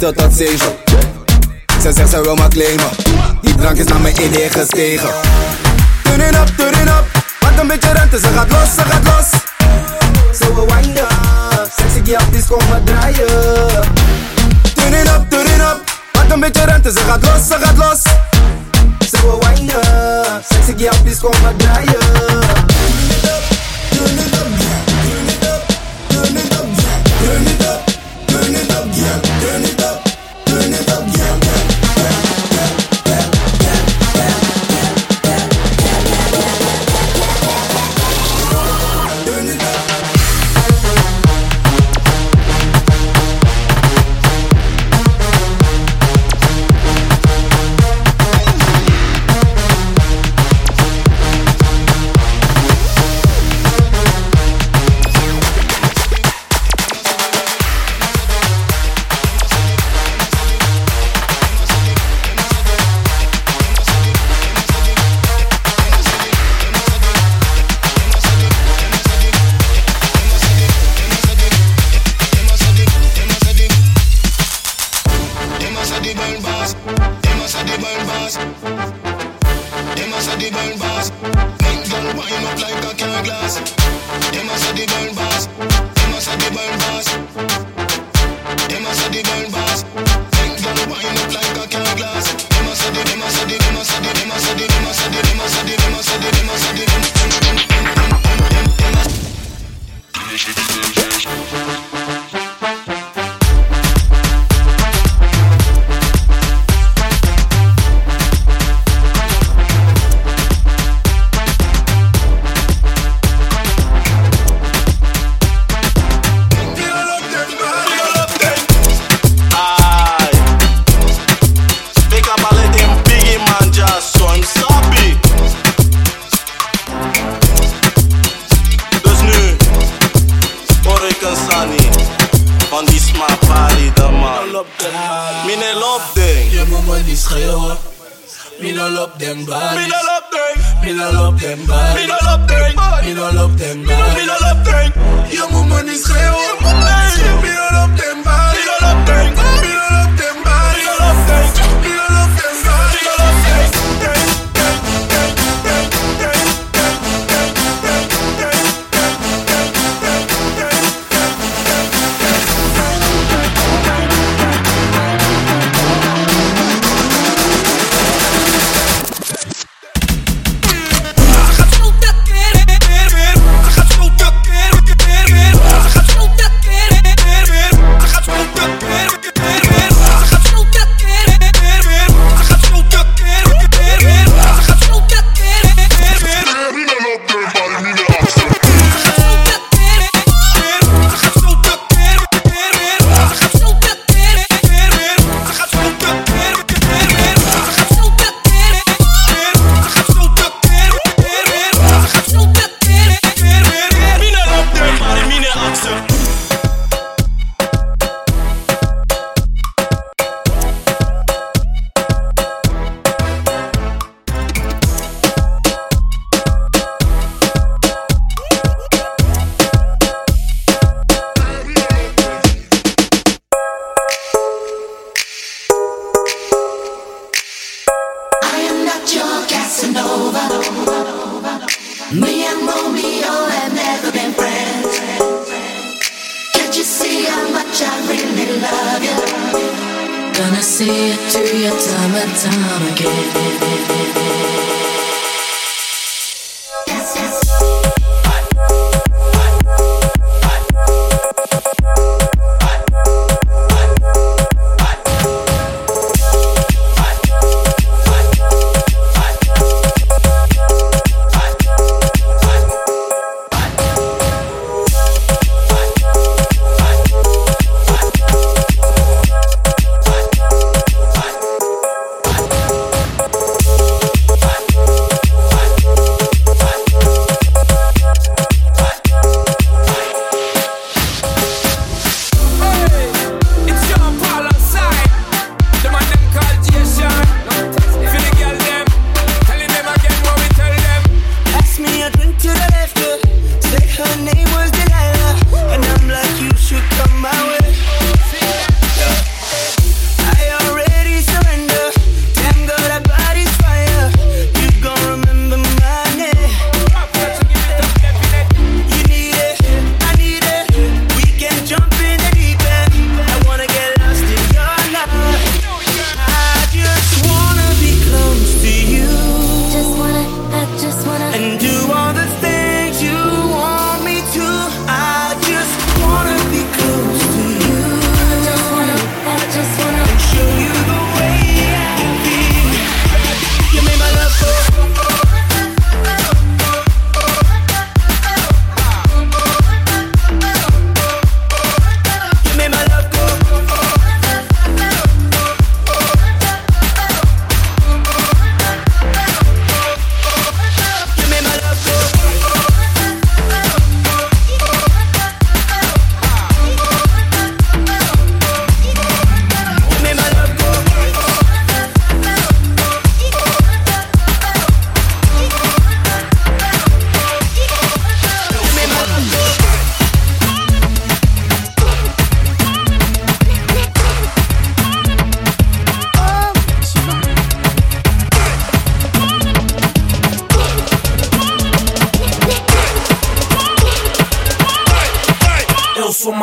Tot dat 7. Ze zegt ze wil maar claimen. Die drank is naar mijn idee gestegen.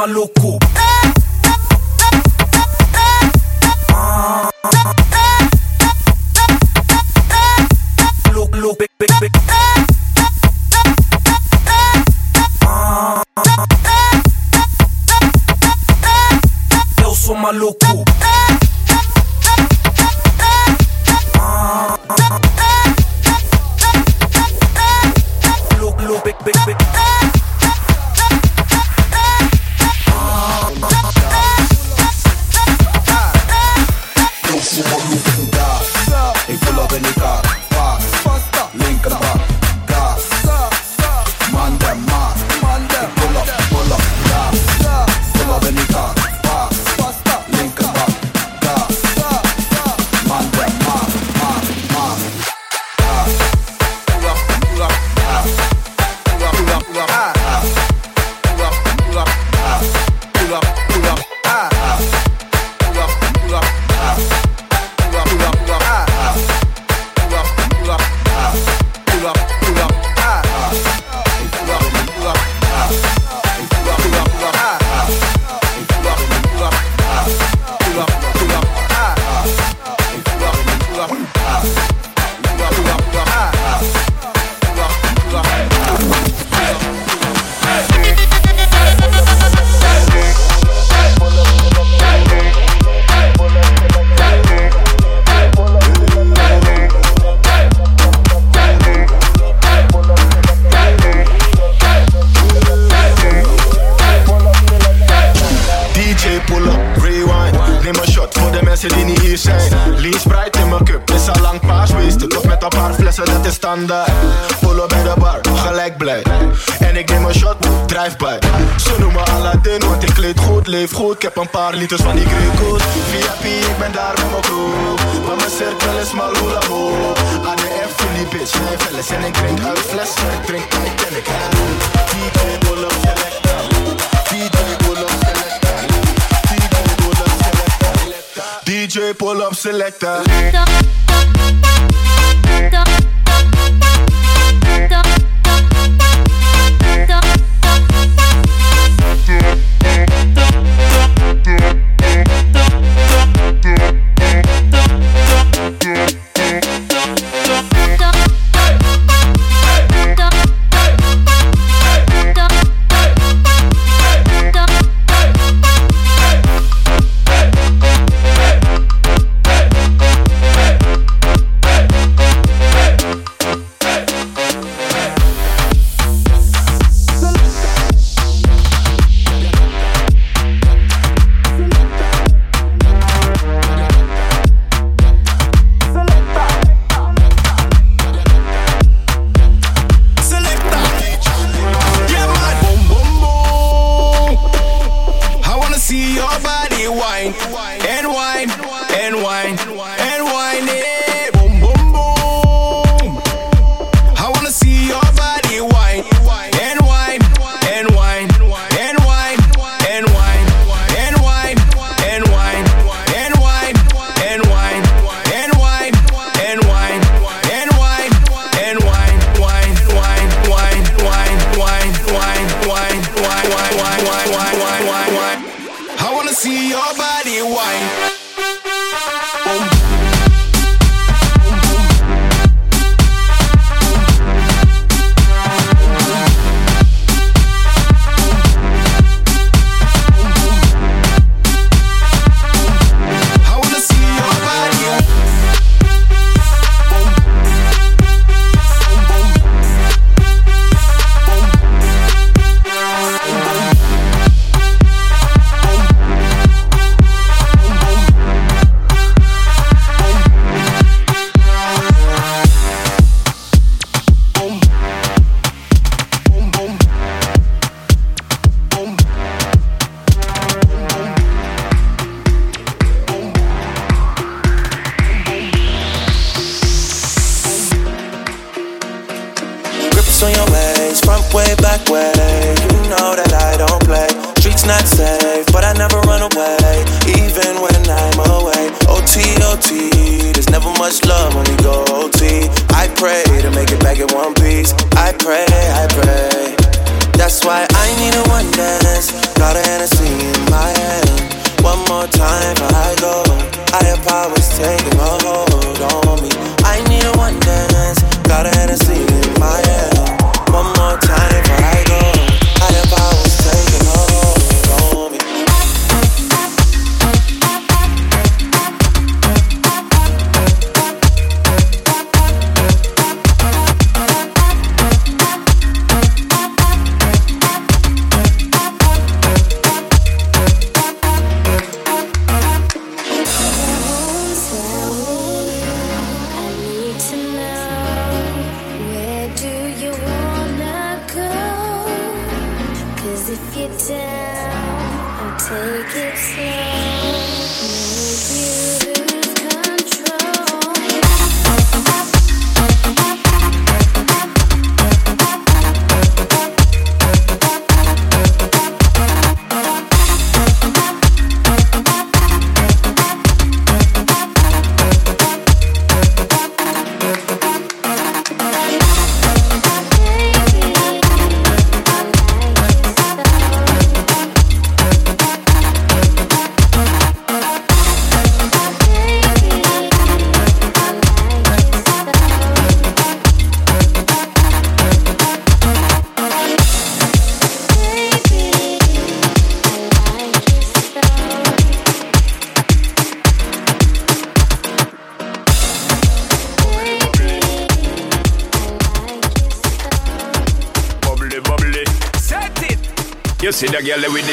Maluco. Got a Hennessy Girl with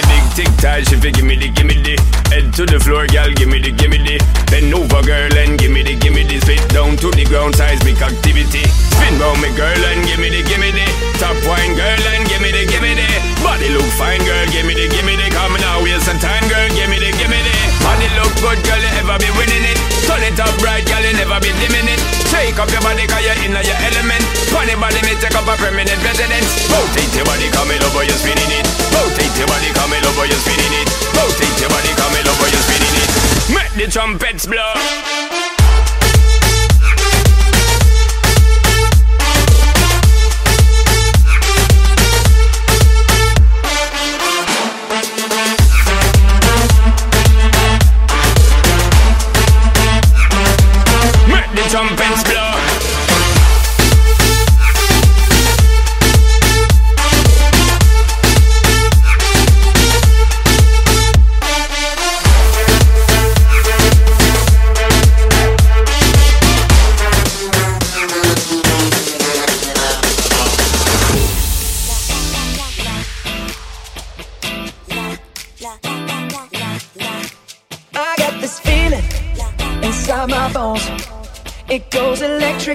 trumpets blow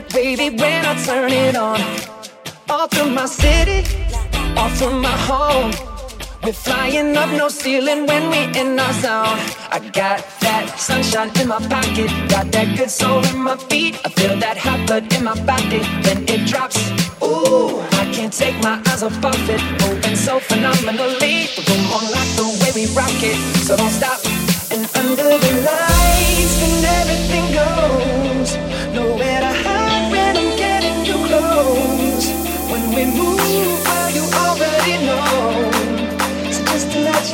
baby, when I turn it on. All through my city, all through my home. We're flying up, no ceiling when we in our zone. I got that sunshine in my pocket, got that good soul in my feet. I feel that hot blood in my body when it drops. Ooh, I can't take my eyes off of it, moving so phenomenally. Room on like the way we rock it, so don't stop. And under the lights, when everything goes,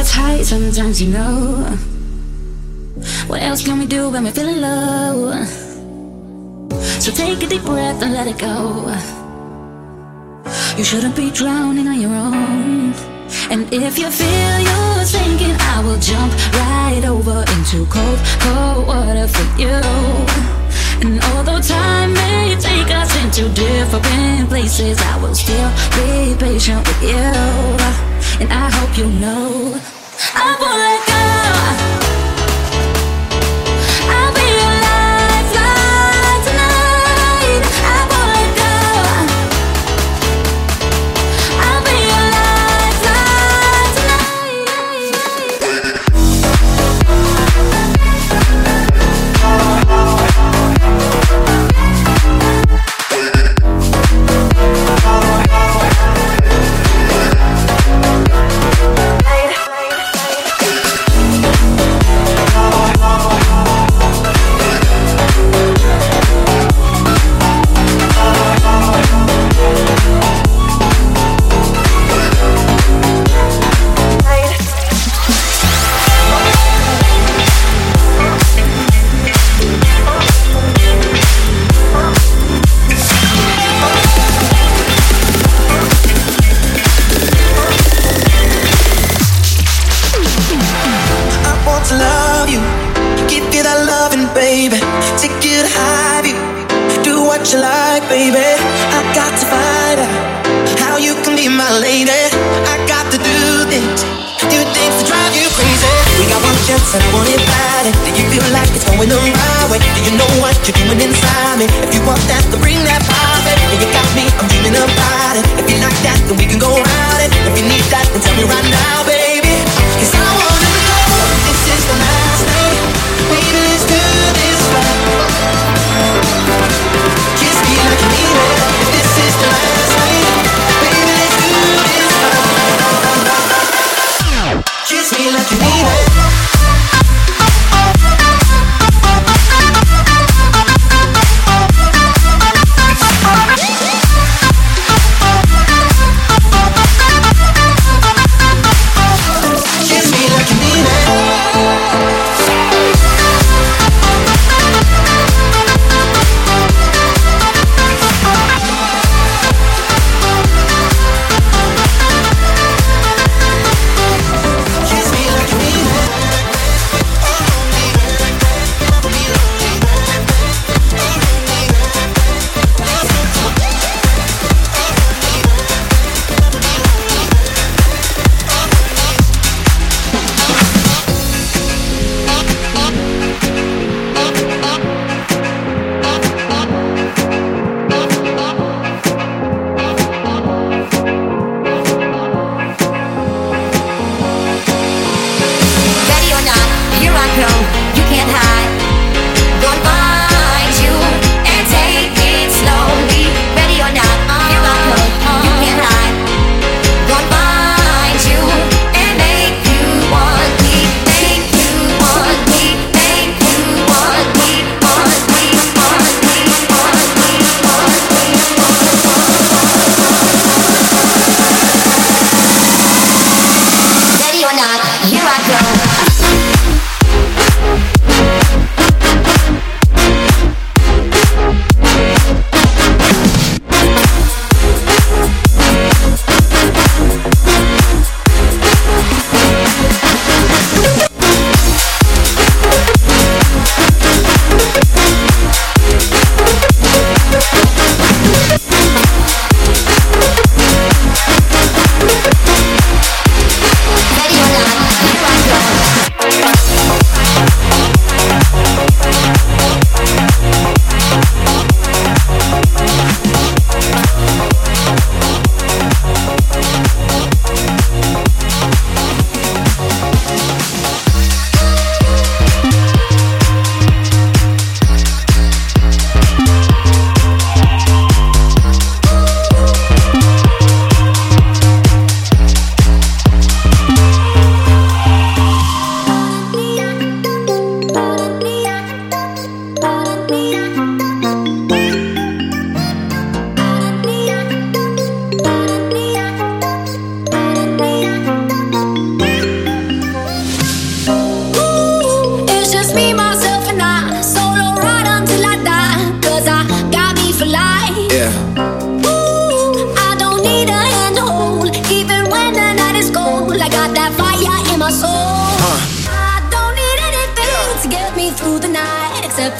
gets high sometimes, you know. What else can we do when we're feeling low? So take a deep breath and let it go. You shouldn't be drowning on your own. And if you feel you're sinking, I will jump right over into cold, cold water for you. And although time may take us into different places, I will still be patient with you. And I hope you know I won't let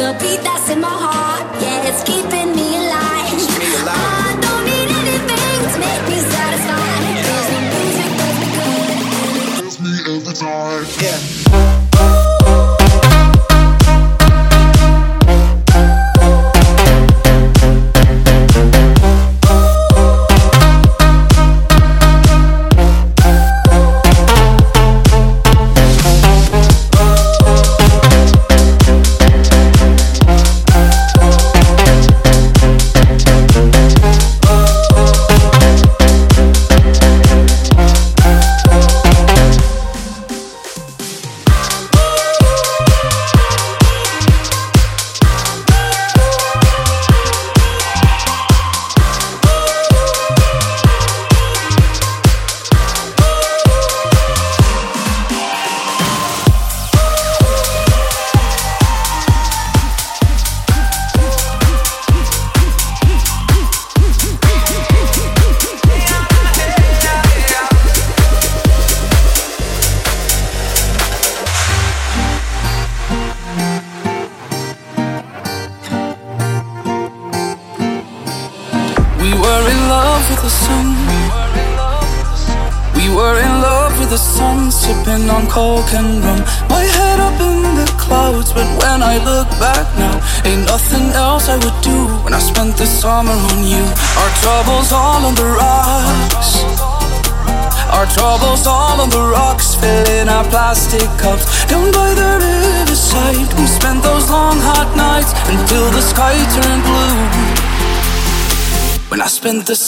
the beat that's in my heart.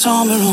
Summer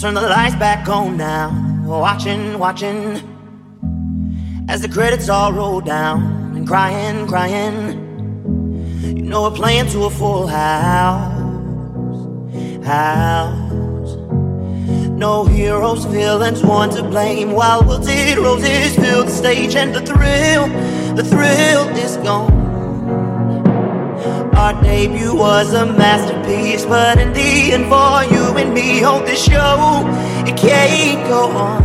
turn the lights back on now. Watching, watching, as the credits all roll down. And crying, crying, you know we're playing to a full house. House. No heroes, villains, one to blame. While wilted roses fill the stage, and the thrill, the thrill is gone. Our debut was a masterpiece, but in the end, for you and me, hold this show, it can't go on.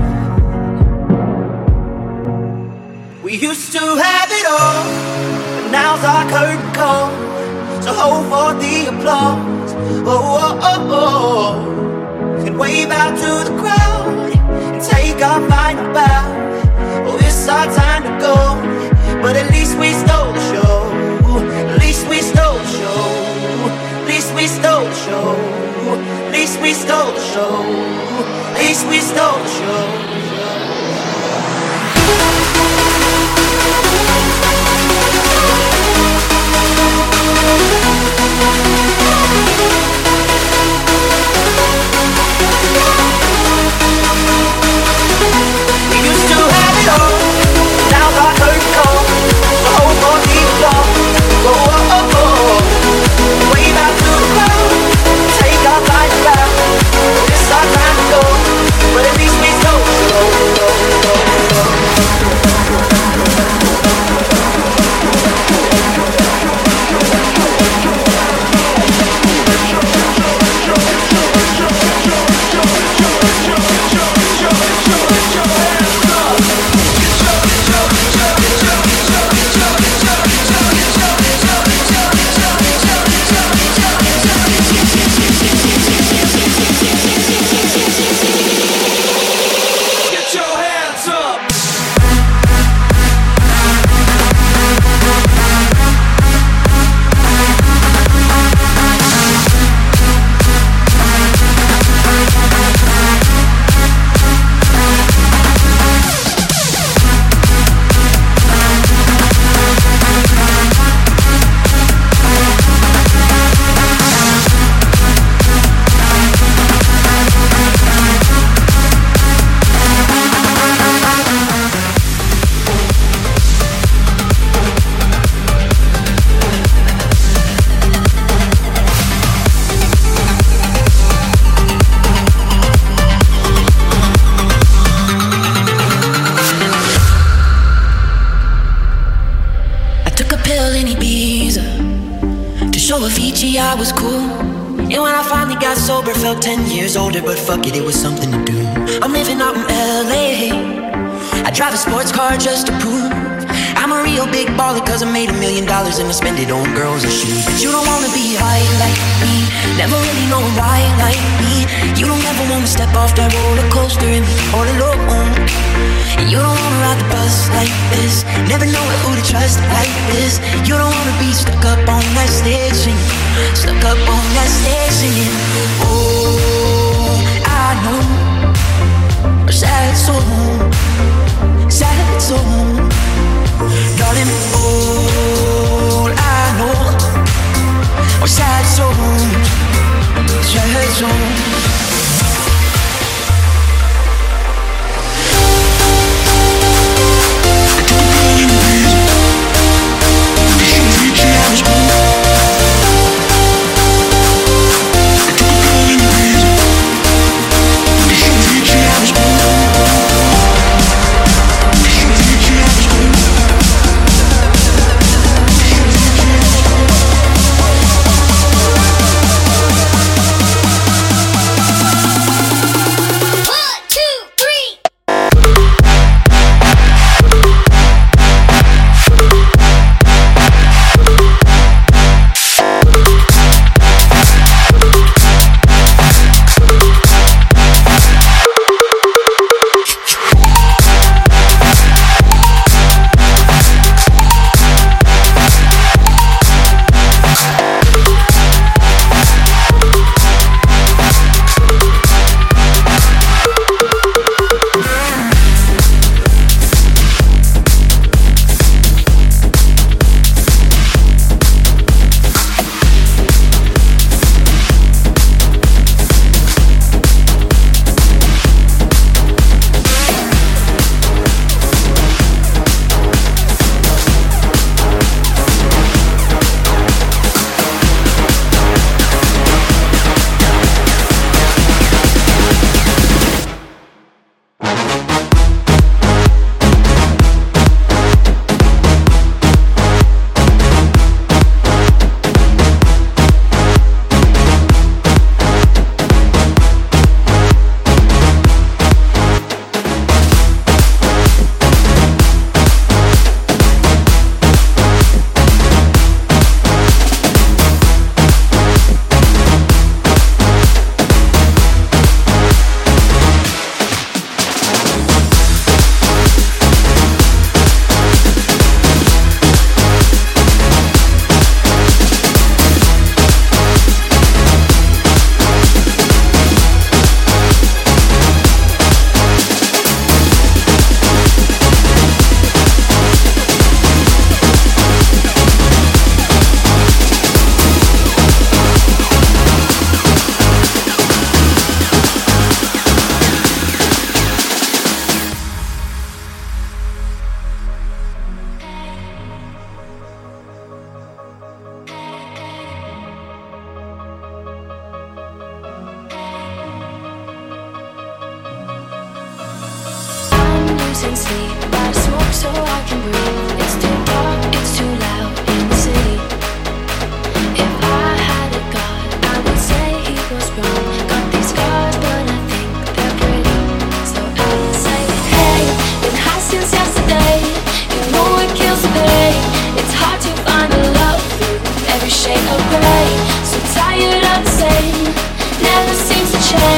We used to have it all, but now's our curtain call. So hold for the applause. Oh, oh, oh, oh. And wave out to the crowd and take our final bow. Oh, it's our time to go, but at least we stole the show. We stole the show. At least we stole the show. At least we stole the show. We used to have it all. Now's our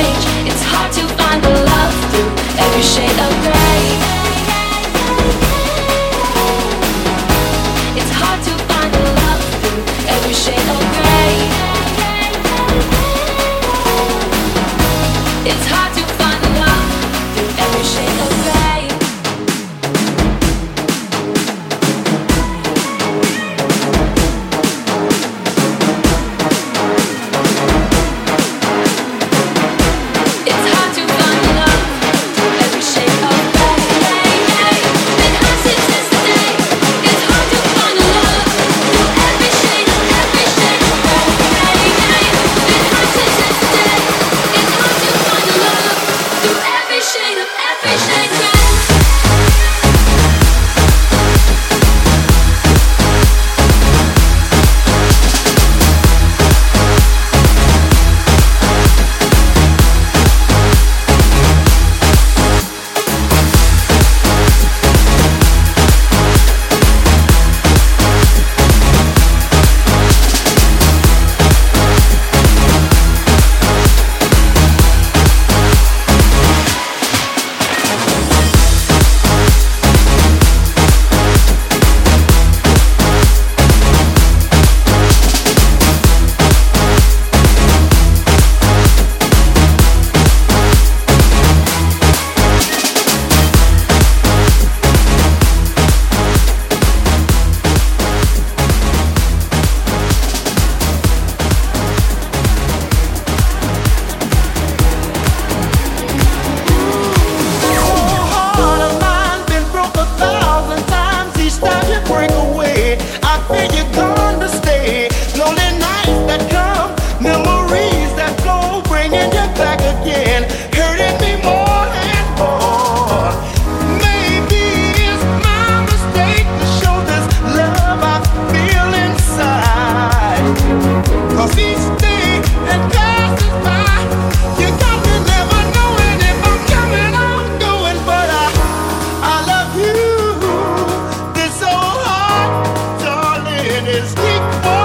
change. week, boy.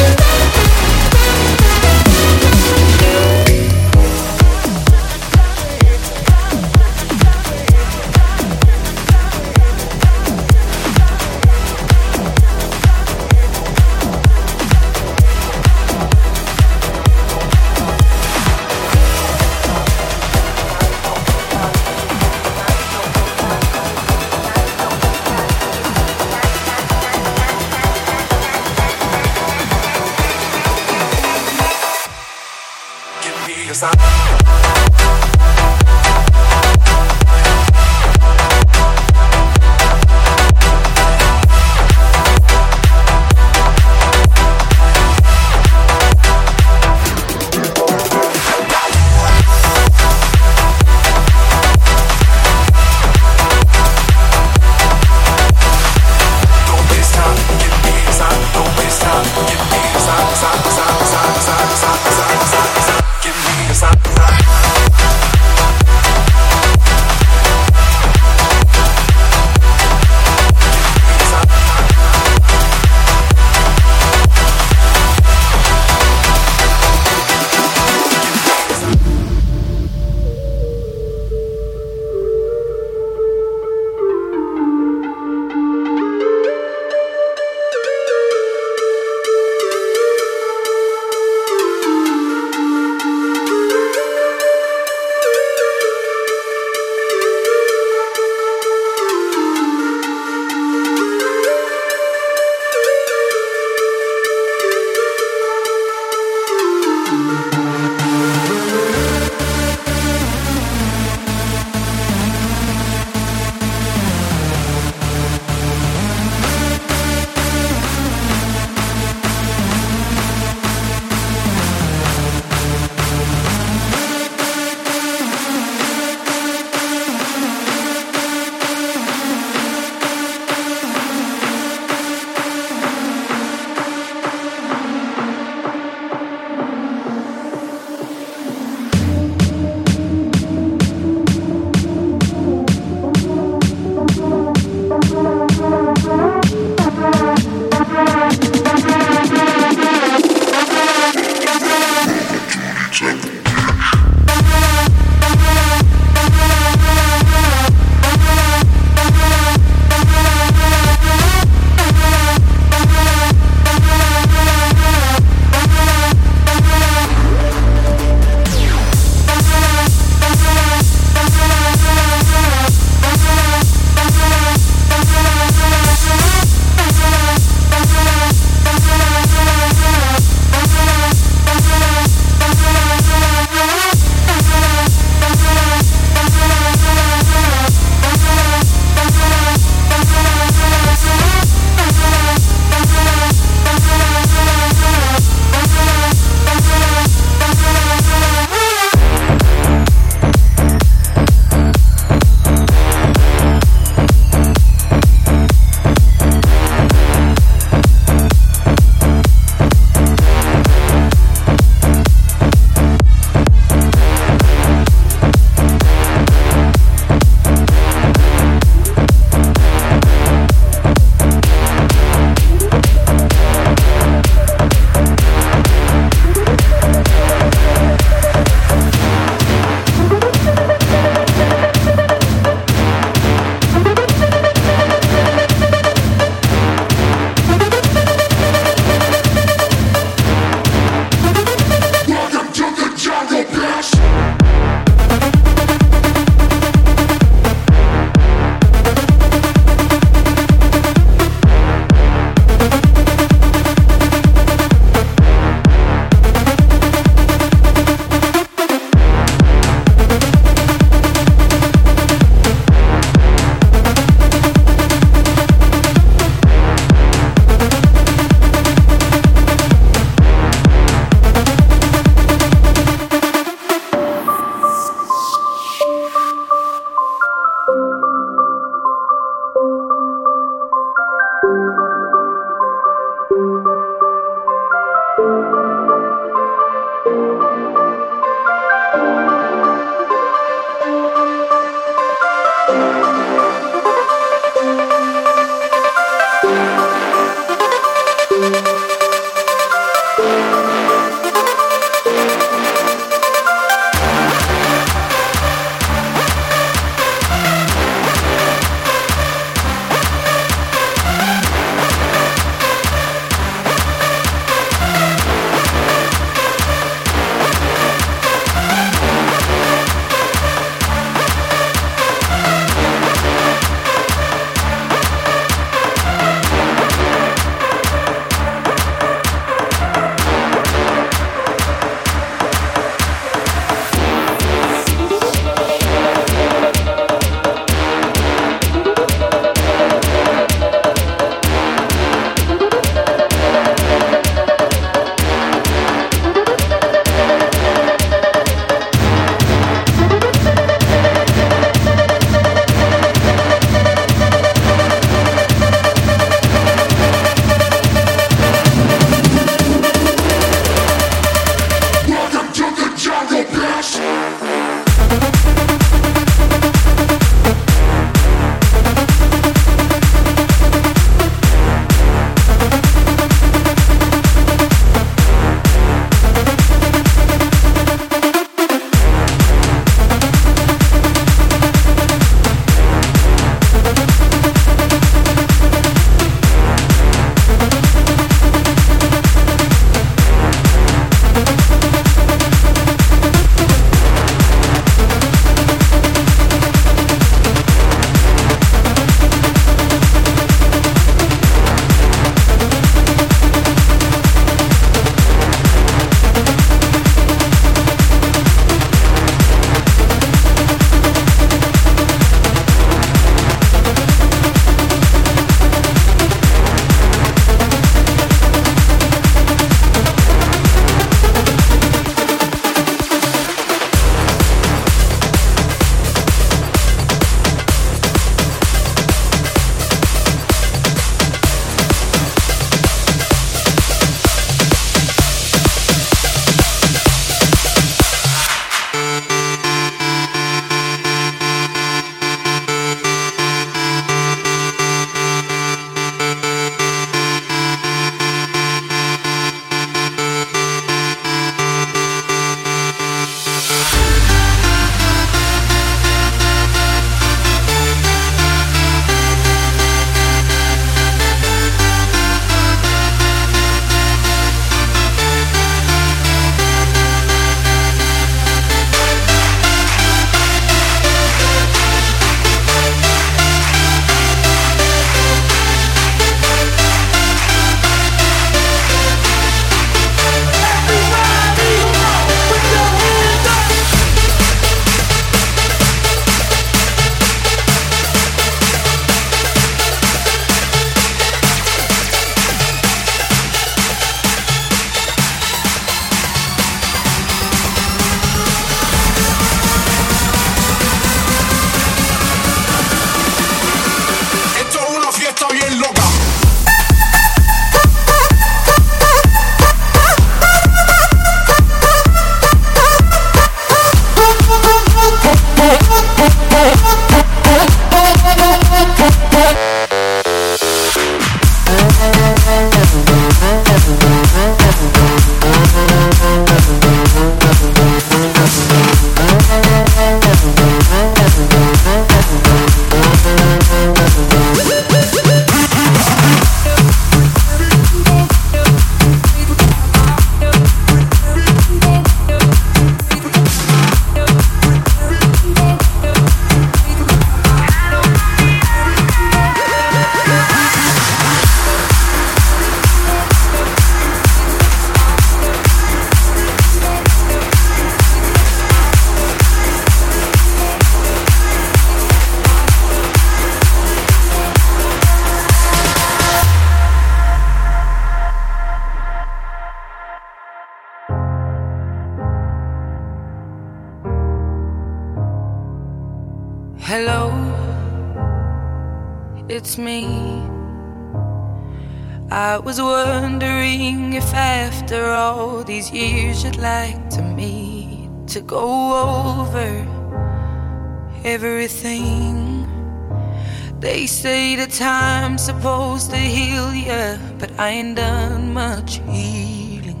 Supposed to heal ya, but I ain't done much healing.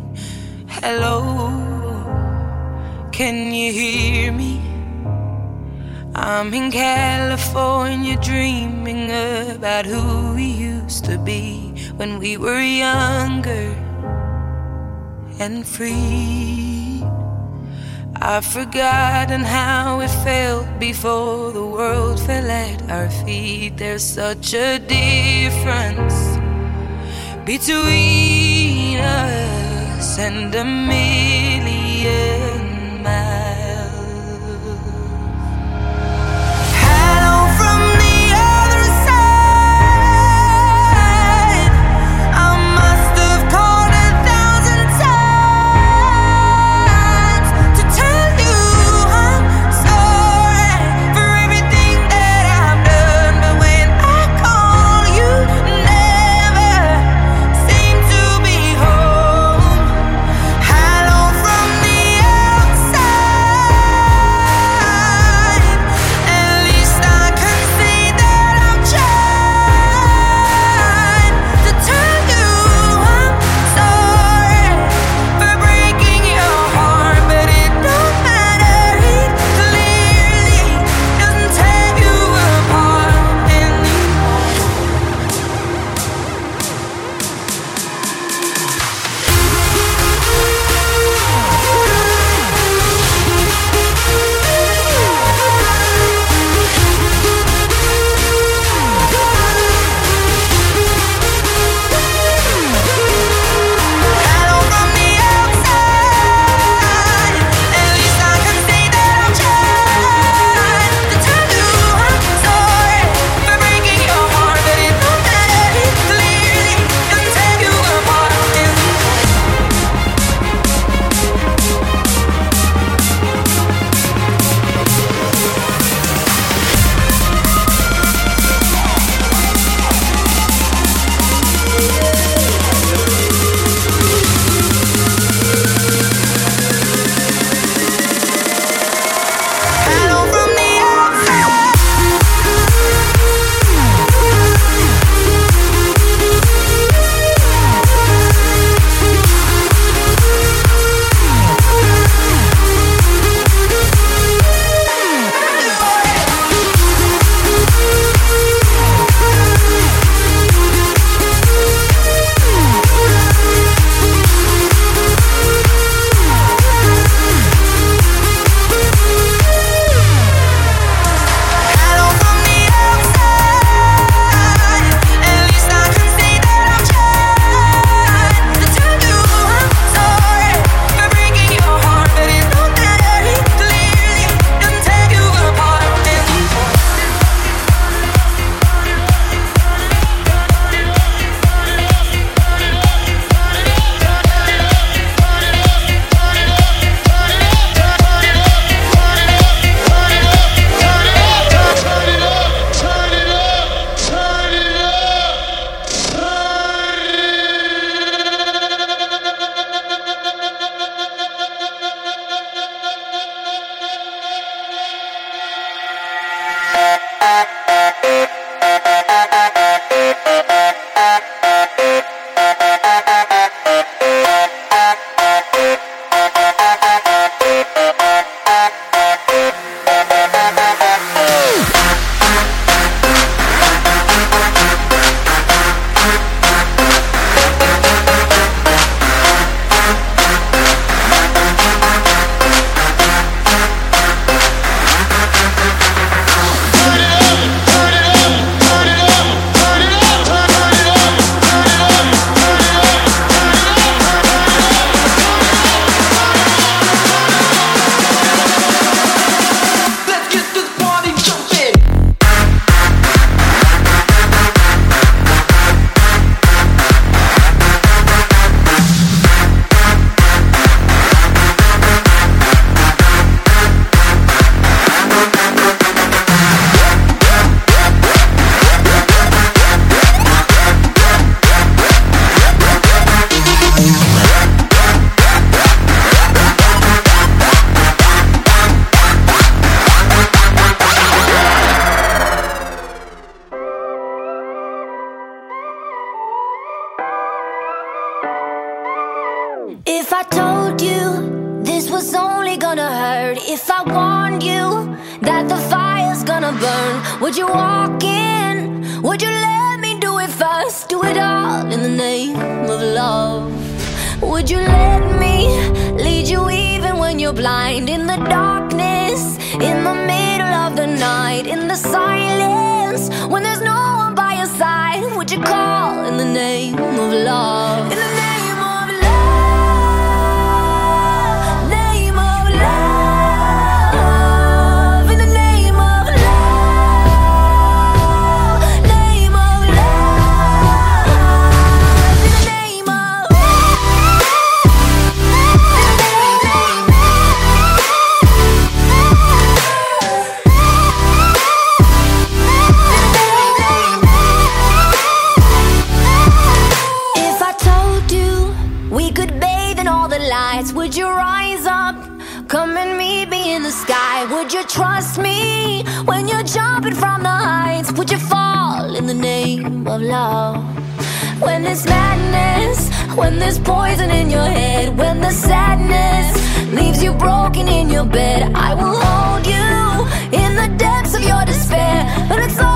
Hello, can you hear me? I'm in California dreaming about who we used to be when we were younger and free. I've forgotten how it felt before the world fell at our feet. There's such a difference between us and a million of love. When there's madness, when there's poison in your head, when the sadness leaves you broken in your bed, I will hold you in the depths of your despair. But it's all